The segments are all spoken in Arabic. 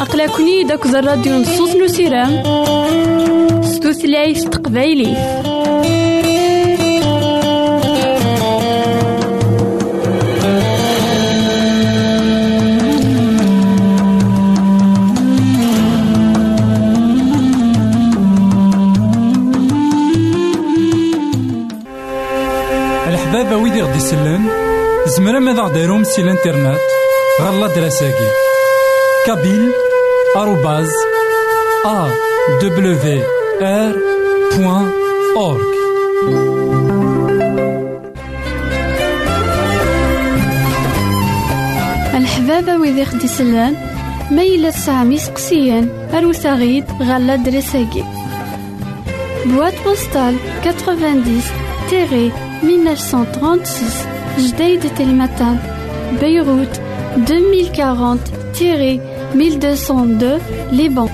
أقلكني داك الراديو نصوص نسيرام ستوثلايف تقبايلي. الحبابة ويدي غدي يسلن زمرا ماذا غديرهم سي الانترنت غالا دراساكي كابيل آروباز أ دبليو آر بوان أورك الحبابة ويدي خدي سلان ميلة سامي سقسيان أروثاغيد غالا دراساكي Boîte postale 90-1936 Jdeï de Telmatan Beyrouth 2040-1202 Liban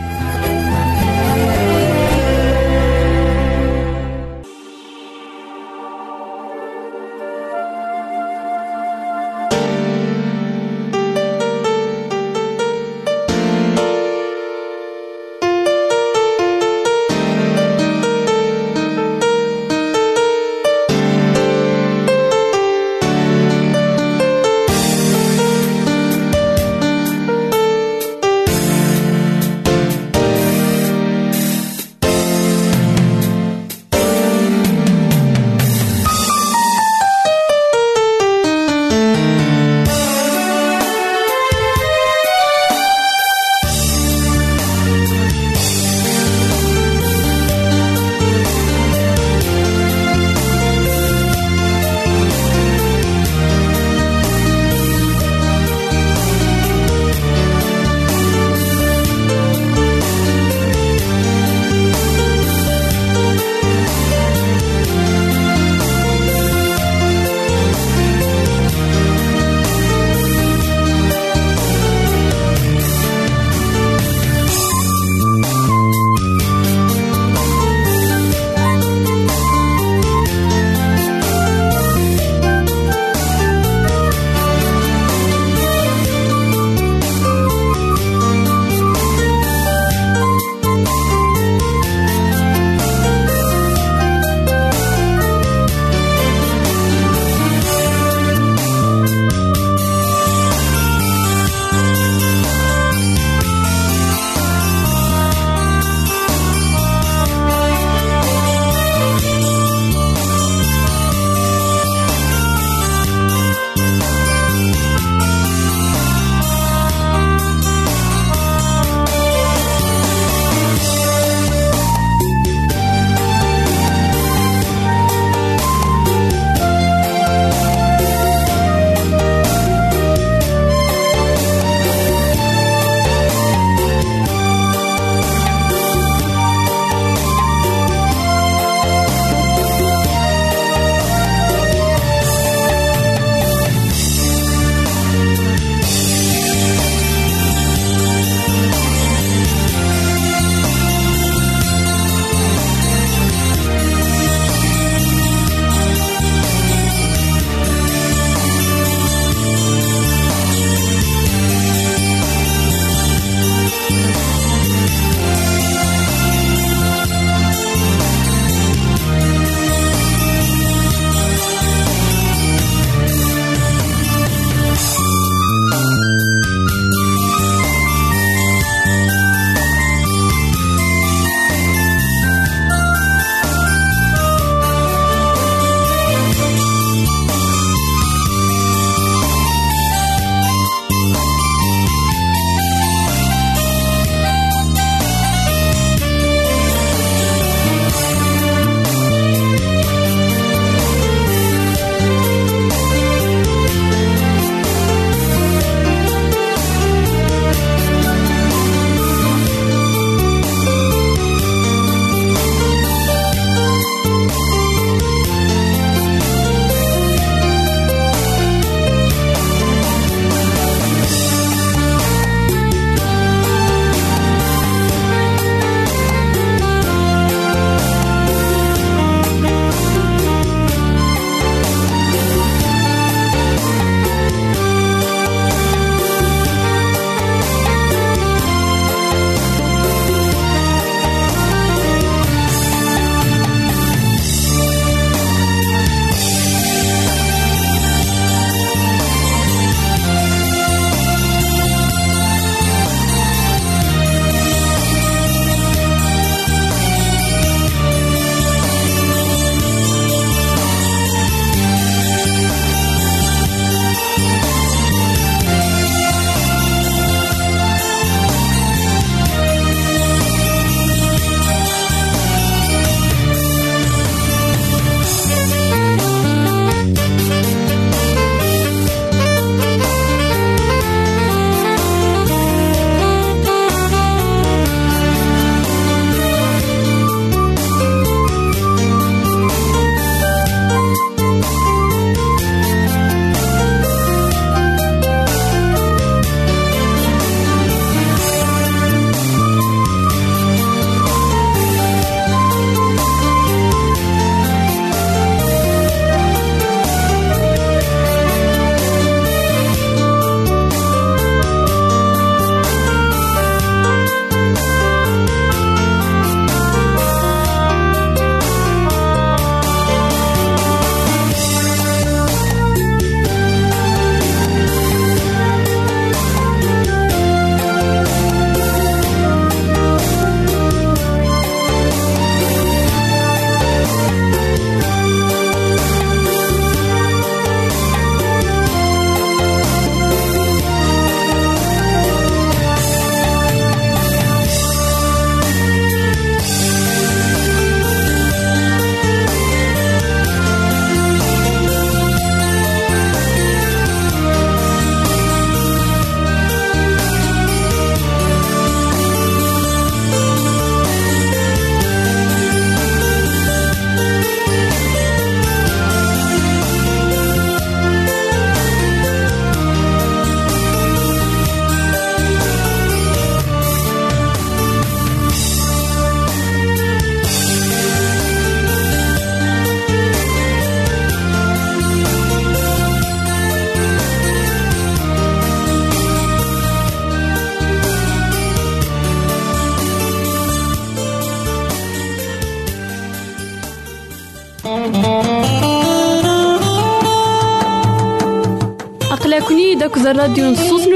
داك الراديو نصوص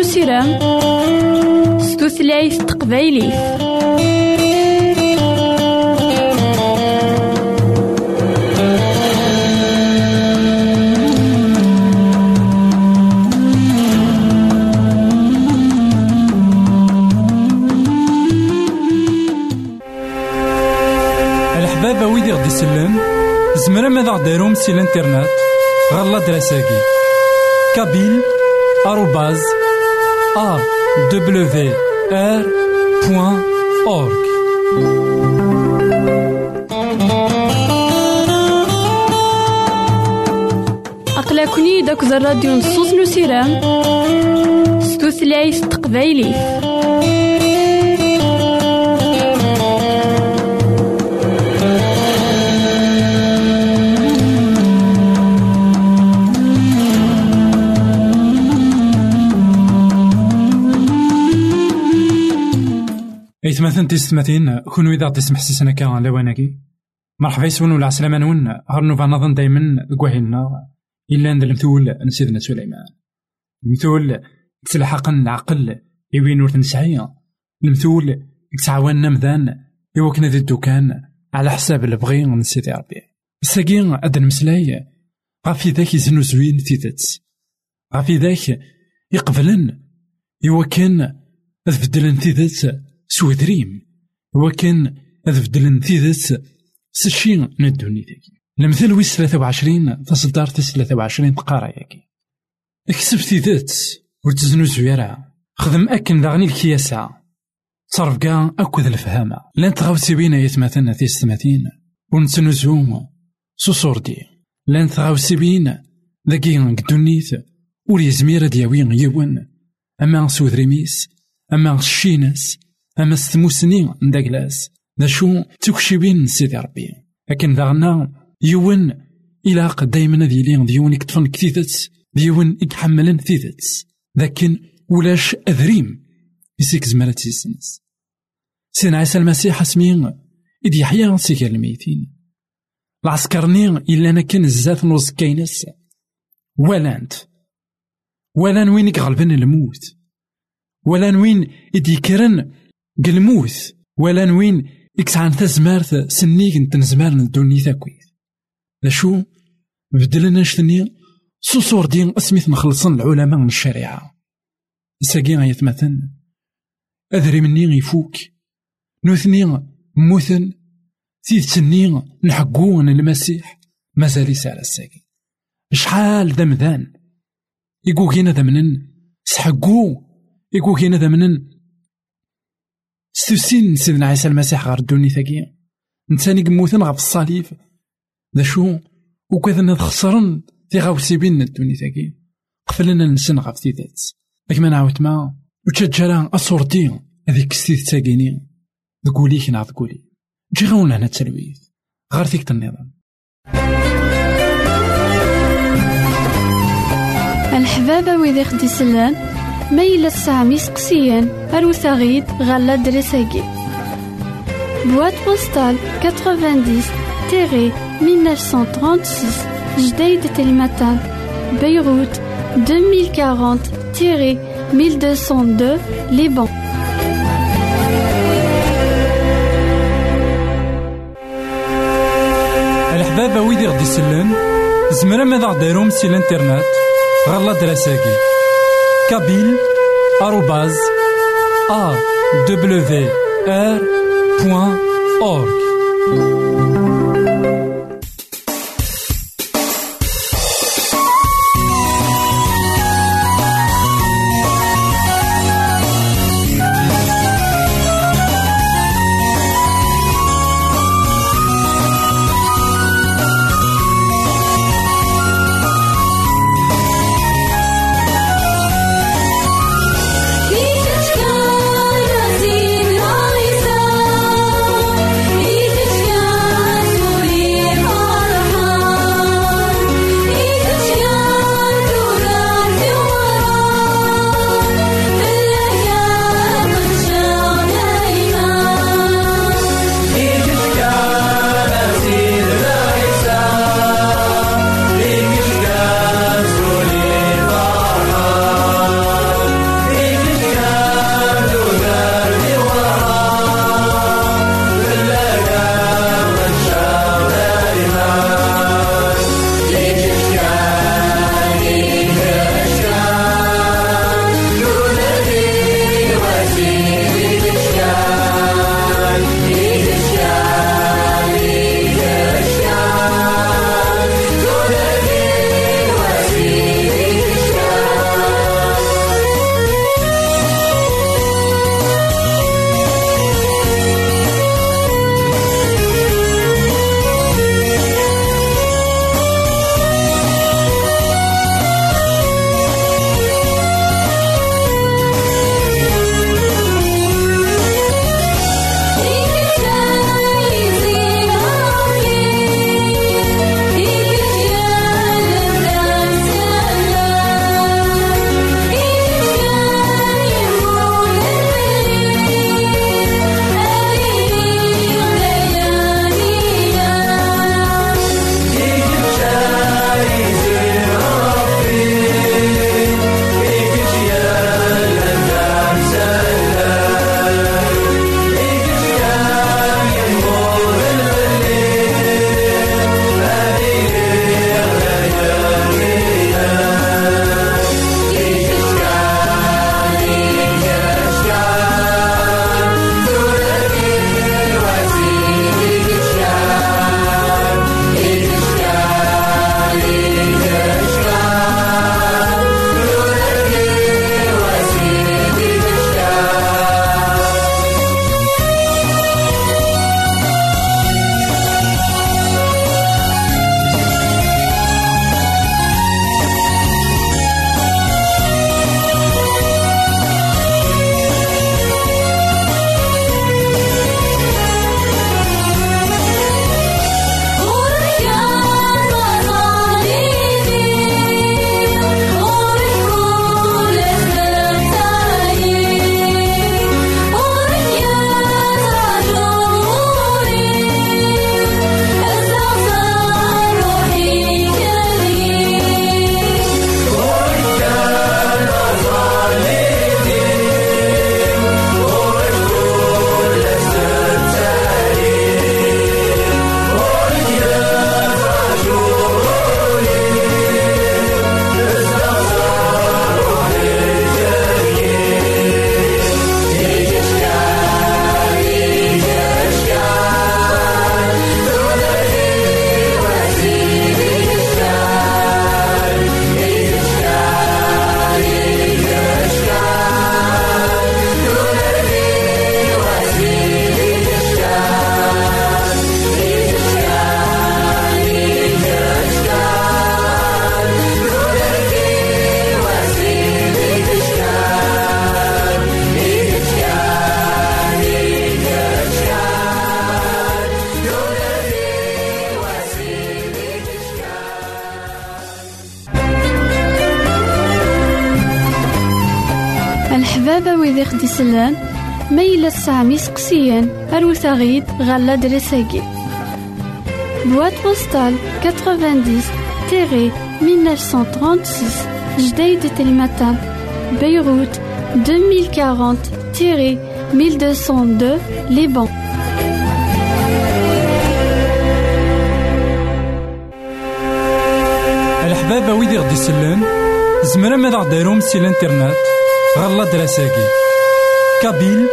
ستوثلايف تقبايلي الحبابة ويدي غدي يسلم زمرا ماذا غديرهم سي الانترنت؟ غالا دراساكي. كابيل بوان أورك أقلكني داك الراديو نصوص نسيرام ستوثلايف تقبايلي إيثماثن تيستماتين كونو إذا تسمح سيسنا كان لواناكي مرحبا يسون ولا عسلامة نون هرنو نظن دايما كواهينا إلا عند المثول نسيدنا سليمان. المثول تلحق العقل يوين ور تنسعي المثول يتعاون مذان يوكنا ذي الدكان على حساب البغي من سيدي ربي. الساقي أدن مسلاي غافي ذاك يزنو زوين تيتت غافي ذاك يقبلن يوكن أذ بدلن تيتت سودريم وكان أذ بدلن تيتت سشي ندوني ذاك المثل ويس ثلاثة وعشرين تصدار تس ثلاثة وعشرين تقارا ياكي. اكسب تيدت وتزنو زويرا. خدم أكن داغني الكياسة. تصرف كاع أكد الفهامة. لأن تغاوسي بينا يتمثلنا في ستماتين ونتنزو سوسوردي لأن تغاوسي بينا ذاكي قدونيت ور يزمير دياوين يون أما سود ريميس أما الشينس أما ستموسني نداكلاس. ذا شو تكشي بين سيدي ربي. لكن داغنا يون إلاق دايما ذي لين ديون يكتفن كتيتت ديون يحملن تيتت لكن ولاش أذريم يسيك زمالة يسنس. سين عيسى المسيح اسمين إدي يحيى سيكا الميتين. العسكرني إلا أنا كان الزات نوز كاينس ولانت ولان وين يغلبن الموت. ولان وين إدي كرن قلموت ولان وين إكسعان تزمارت سنيك نت نزمار ندوني تاكويت ذا شو بدلنا نشتني سوسور دين اسميت نخلصن العلماء من الشريعة. ساقي غيتمثل أذري مني يفوك نوثني موثن تيتني نحقون المسيح. مازال يسأل الساقي. شحال ذمذان يقوكينا ذمنن سحقو. يقوكينا ذمنن ستوسين سيدنا عيسى المسيح غير الدوني ثاقي نتاني قموثن غف الصليب. ذا شو وكذا خسرن في غاوسي بين الدوني ثاقي قفلنا نسن غف تيدات لك ما نعاود ما. وتشجرا أصورتي هذيك ستيت تاقيني ذكولي كنا ذكولي جي غاونا هنا التلويث. غير فيك النظام الحبابة ويدي خدي سلان. ميلة سامي سقسيان أروثاغيد غالا دريساكي. بواد بوستال 90 تيري 1936 جديد تلمتان بيروت 2040 تيري 1202 لبنان الحبابة ويدي غدي يسلن زمرا ماذا غديرهم سي الانترنت غالا دراساكي Kabyle arrobase A wid xdislan, ma yella tesɛam iseqsiyen, arut aɣ-d ɣer l'adresse-agi. Boîte postale 90-1936 Jdeï de Telmatab, Beyrouth 2040-1202 Liban. الحبابة ويدي غدي يسلن زمرا ماذا غديرهم سي الانترنت غالا دراساكي كابيل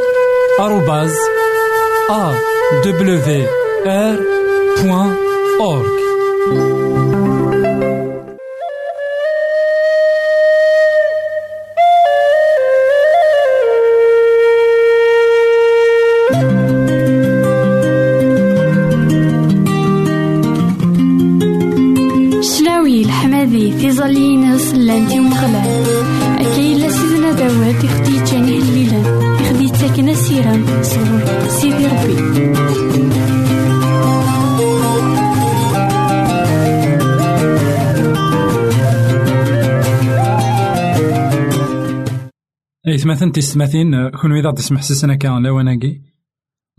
tiẓalliyin slant i Umeɣlal akka yella sidna Dawed i xed-yeǧǧan ihellilen i xed-yettaken asirem sɣur Sidi Rebbi. إيثماثن تيستماثين كون إذا تسمح سسنا كان لواناكي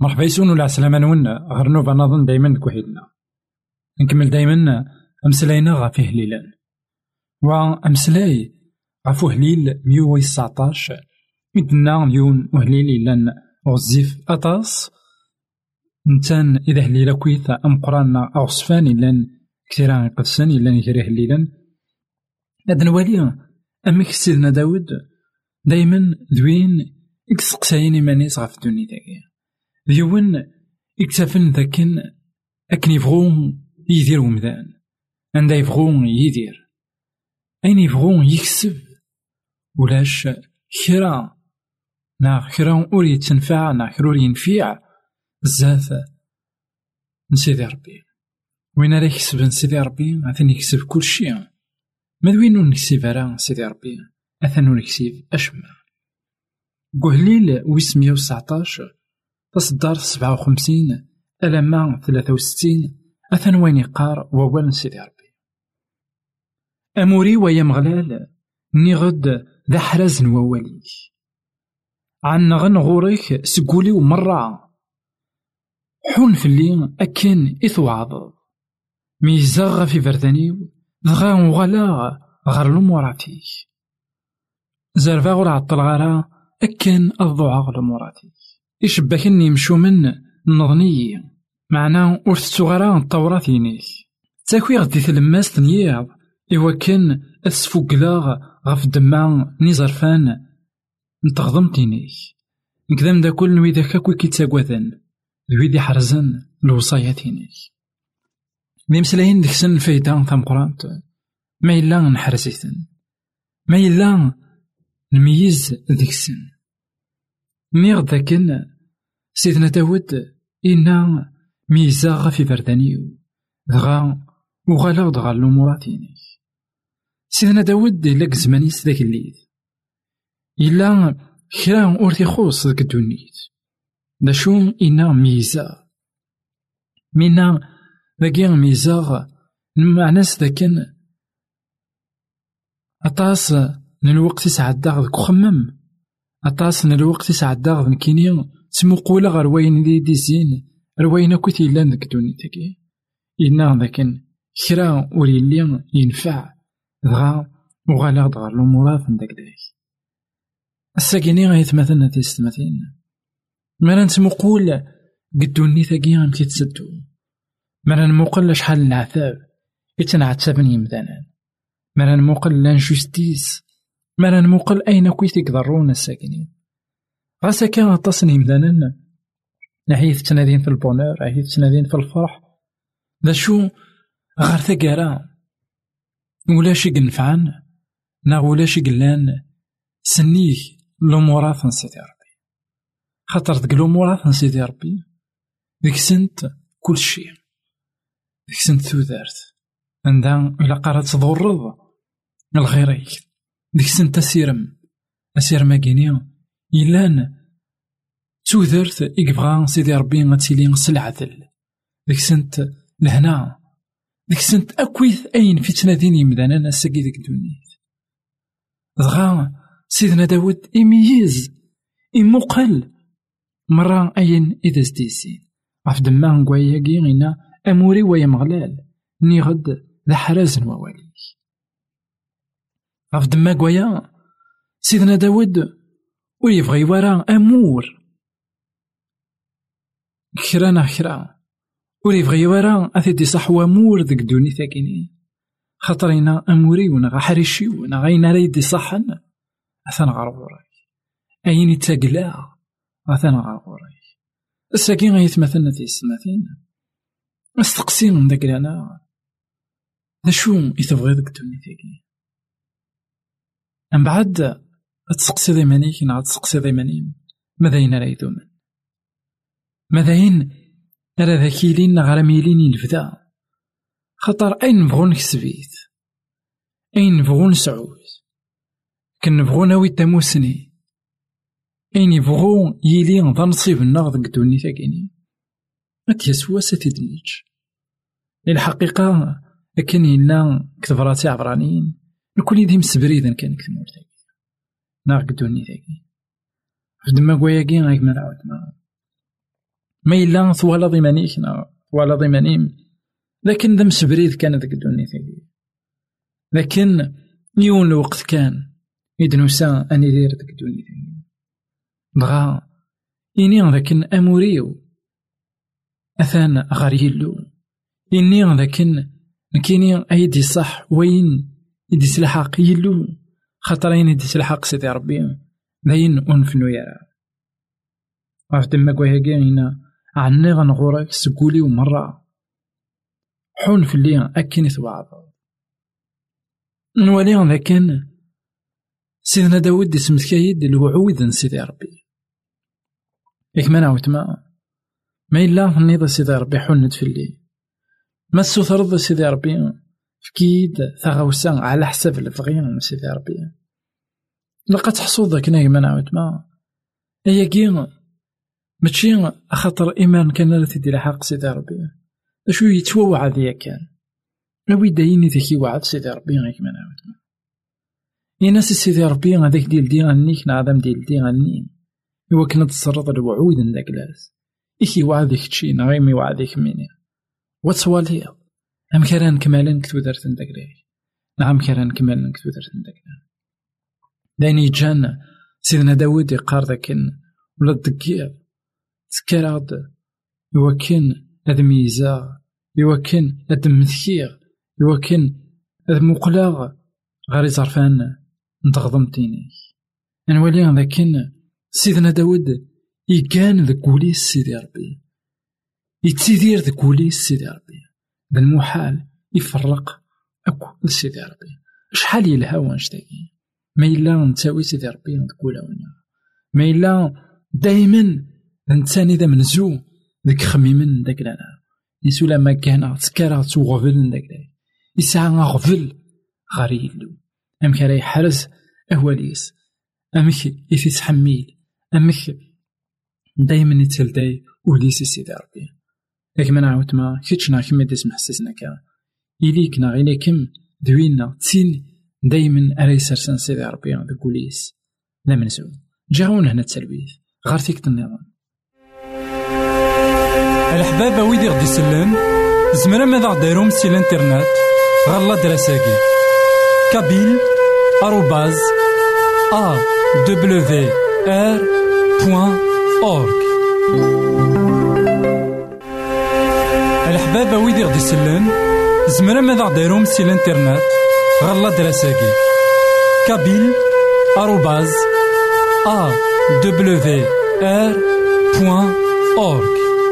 مرحبا يسون ولا عسلامة نون غير نظن دايما كوحيدنا. نكمل دايما أمسلاينا غافي هليلان وأمسلاي غافو هليل ميو ويسعطاش مدنا مليون وهليل لأن غزيف أطاس. نتان إذا هليلا كويث أو صفان لأن كثيرا قدسان لأن يجري هليلا هاد نوالي أمك سيدنا داود دايما ذوين إكسقساين إيمانيس غاف الدنيا داكي ذيون إكتفن ذاكن أكن يبغون يدير ومذان. عندها يبغون يدير. أين يبغون يكسب؟ ولاش كرا نا كرا أور يتنفع نا كرا أور ينفع بزاف. نسيدي ربي. وين راه يكسب نسيدي ربي؟ عثاني يكسب كل شيء ما وين نكسب راه سيدي ربي؟ أثنو نكسب أشما قهليل ويس مية وسعطاش تصدر سبعة وخمسين ألما ثلاثة وستين. أثن وين يقار ووال سيدي ربي. أموري ويا مغلال ني غد ذا حرز نواليك عن غن غوريك سقولي ومرة. حون فلي أكن إثوعض ميزاغ في فردانيو دغا وغلا غير الموراتيك زرفا غور عطل غارا أكن الضوعا غير الموراتيك إشباكني مشو من نظني معنا ور تتوغرا الطورات ينيك تاكوي غدي تلماس تنياض إوا كان أسفوكلا غف دما نيزرفان نتغضم تينيك نكذا دا كل نوي ذاك كوي كيتاكوذن ذوي حرزن الوصايا تينيك ذي مسلاين ديك سن الفايدة ثمقرانت. ما إلا نحرزيثن ما إلا نميز ديك السن مي غداكن سيدنا داود إنا ميزا في بردانيو دغا وغالا دغا الأموراتينيك سيدنا داود إلا زمانيس ذاك الليل إلا كرا أور تيخوص ذاك الدنيت. دا شو إنا ميزا منا ذاكي ميزا المعناس ذاكن أطاس من الوقت يسعدى ذاك خمم أطاس من الوقت يسعدى ذاك كيني تمقولا غير وين دي دي زين. رواينا كويت يلان ذاك دونيتاكي إنا ذاكن. كرا ور ينفع. دغا وغالا من داك داك الساكيني غيتمثلنا تيستمثين مالا نتمقول قدوني ثاقي غام تيتسدو مالا نموقل شحال العذاب يتنعتبن يمدانا مالا نموقل لانجوستيس مالا نموقل أين كويت يقدرون الساكنين غاسا كان غطاسن يمدانا ناحية تنادين في البونور ناحية تنادين في الفرح ذا شو غار ثقارا ولاش ينفعن نا ولاش يقلان سنيه الأمورات نسيدي ربي. خاطر ديك الأمورات نسيدي ربي ديك سنت كل شيء ديك سنت ثودارت عندها إلا قرات تضرض الغيريك ديك سنت أسيرم أسيرم أكيني إلان تودرت يبغى سيدي ربي غتيلي سلعتل ديك سنت لهنا ديك سنت أكويث أين في تنادين يمدانا ناساكي ديك الدنيا دغا سيدنا داود يميز يمقل مرة أين إذا ستيسين غف دما نقوياكي غينا أموري ويا مغلال ني غد ذا حراز ووالي غف دما قويا سيدنا داود ويبغي ورا أمور كرانا كرا وريبغي ورا أثيدي صح وامور ذك دوني ثاكيني خاطرينا أموري ونا حريشي ونا غاينا ريدي صحن أثنا غربوراي أين يتاقلا أثنا غربوراي الساكين غيتمثلنا في السماثين استقسي من داك أنا ذا شو يتبغي ذك دوني ثاكي من بعد تسقسي ذي مانيك نعاد تسقسي ذي مانيم ماذا راه ذاكي لين غرا ميلين ينفدا خاطر أين نبغو نكسبيت أين نبغو نسعود كن نبغو ناوي تاموسني أين يبغو يلي ذا نصيبنا ذك دوني ثاكيني هاك يسوا ستدنيج الحقيقة لكن ينا كتبراتي عبرانيين الكل يديم سبريدا كان كتمور ثاكي ناغ دوني ثاكي خدما كواياكي غايك ما نعاود ما ما إلا ثوالا ضيمانيك ثوالا ضيمانيم لكن ذم سبريد كان ذاك الدنيا ثاني لكن يون الوقت كان يدنوسا أني دير ذاك الدنيا ثاني بغا إني ذاكن أموريو أثان غار يلو إني ذاكن نكيني أيدي صح وين يدي سلحق يلو. خاطرين يدي سلحق سيدي ربي. داين أنفنو يرى. عرف دما كوهيكي هنا عني غنغورك سكولي ومرة حون في اللي أكين ثواب. نولي لكن سيدنا داود اسم كايد الوعود سيدي ربي. ياك ما نعاود ما إلا نيضا سيدي ربي حنت في اللي ما ترضى سيدي ربي؟ فكيد ثغوسا على حساب الفغيان سيدي ربي. لقد تحصو ذاك ما نعاود ما هي كي ماشي خاطر إيمان كان لا تدي الحق سيدي ربي. اشو يتوعد يا كان. أوي دايني ذاك يوعد سيدي ربي غيك ما نعاود يناس سيدي ربي هذاك ديال دي غنيك نعظم ديال دي غنين إوا كنا تصرط الوعود نداك لاس إكي وعدك تشي نغيم يوعدك ميني واتسوالي أم كران كمالا كتو درت نداك نعم كران كمالا كتو درت نداك دايني جان سيدنا داود يقار ذاك ولا الدقيق تكراد يوكن هاد ميزا يوكن هاد مثكيغ يوكن هاد مقلاغ غير زرفان نتغضمتيني نولي لكن سيدنا داود يكان ذاك وليس سيدي ربي. يتسيدير ذاك وليس سيدي ربي. ذا المحال يفرق أكو سيدي ربي. شحال يلها وانشتاكي ما إلا نتاوي سيدي ربي نقول ما إلا دايما نتاني ذا منزو ذاك خميمن داك لانا يسولا ما كان تسكارا غفل داك يسعى غفل. غار يلو أمك راه يحرز أهواليس أمك يتحميل أمك دايما يتلداي وليس سيدي ربي. لك ما نعاود ما كيتشنا كيما ديس محسسنا كا. إليكنا غيليكم دوينا تين دايما أري سرسان سيدي ربي ذاك وليس لا منزو جاون هنا التلويث غار فيك النظام الحباب ويدي غدي يسلن زمرا ماذا غديرهم سي الإنترنت غالا دراساكي. كابيل آروباز أ دبليو آر بوان أورك الحباب ويدي غدي يسلن زمرا ماذا غديرهم سي الإنترنت غالا دراساكي. كابيل آروباز أ دبليو آر بوان أورك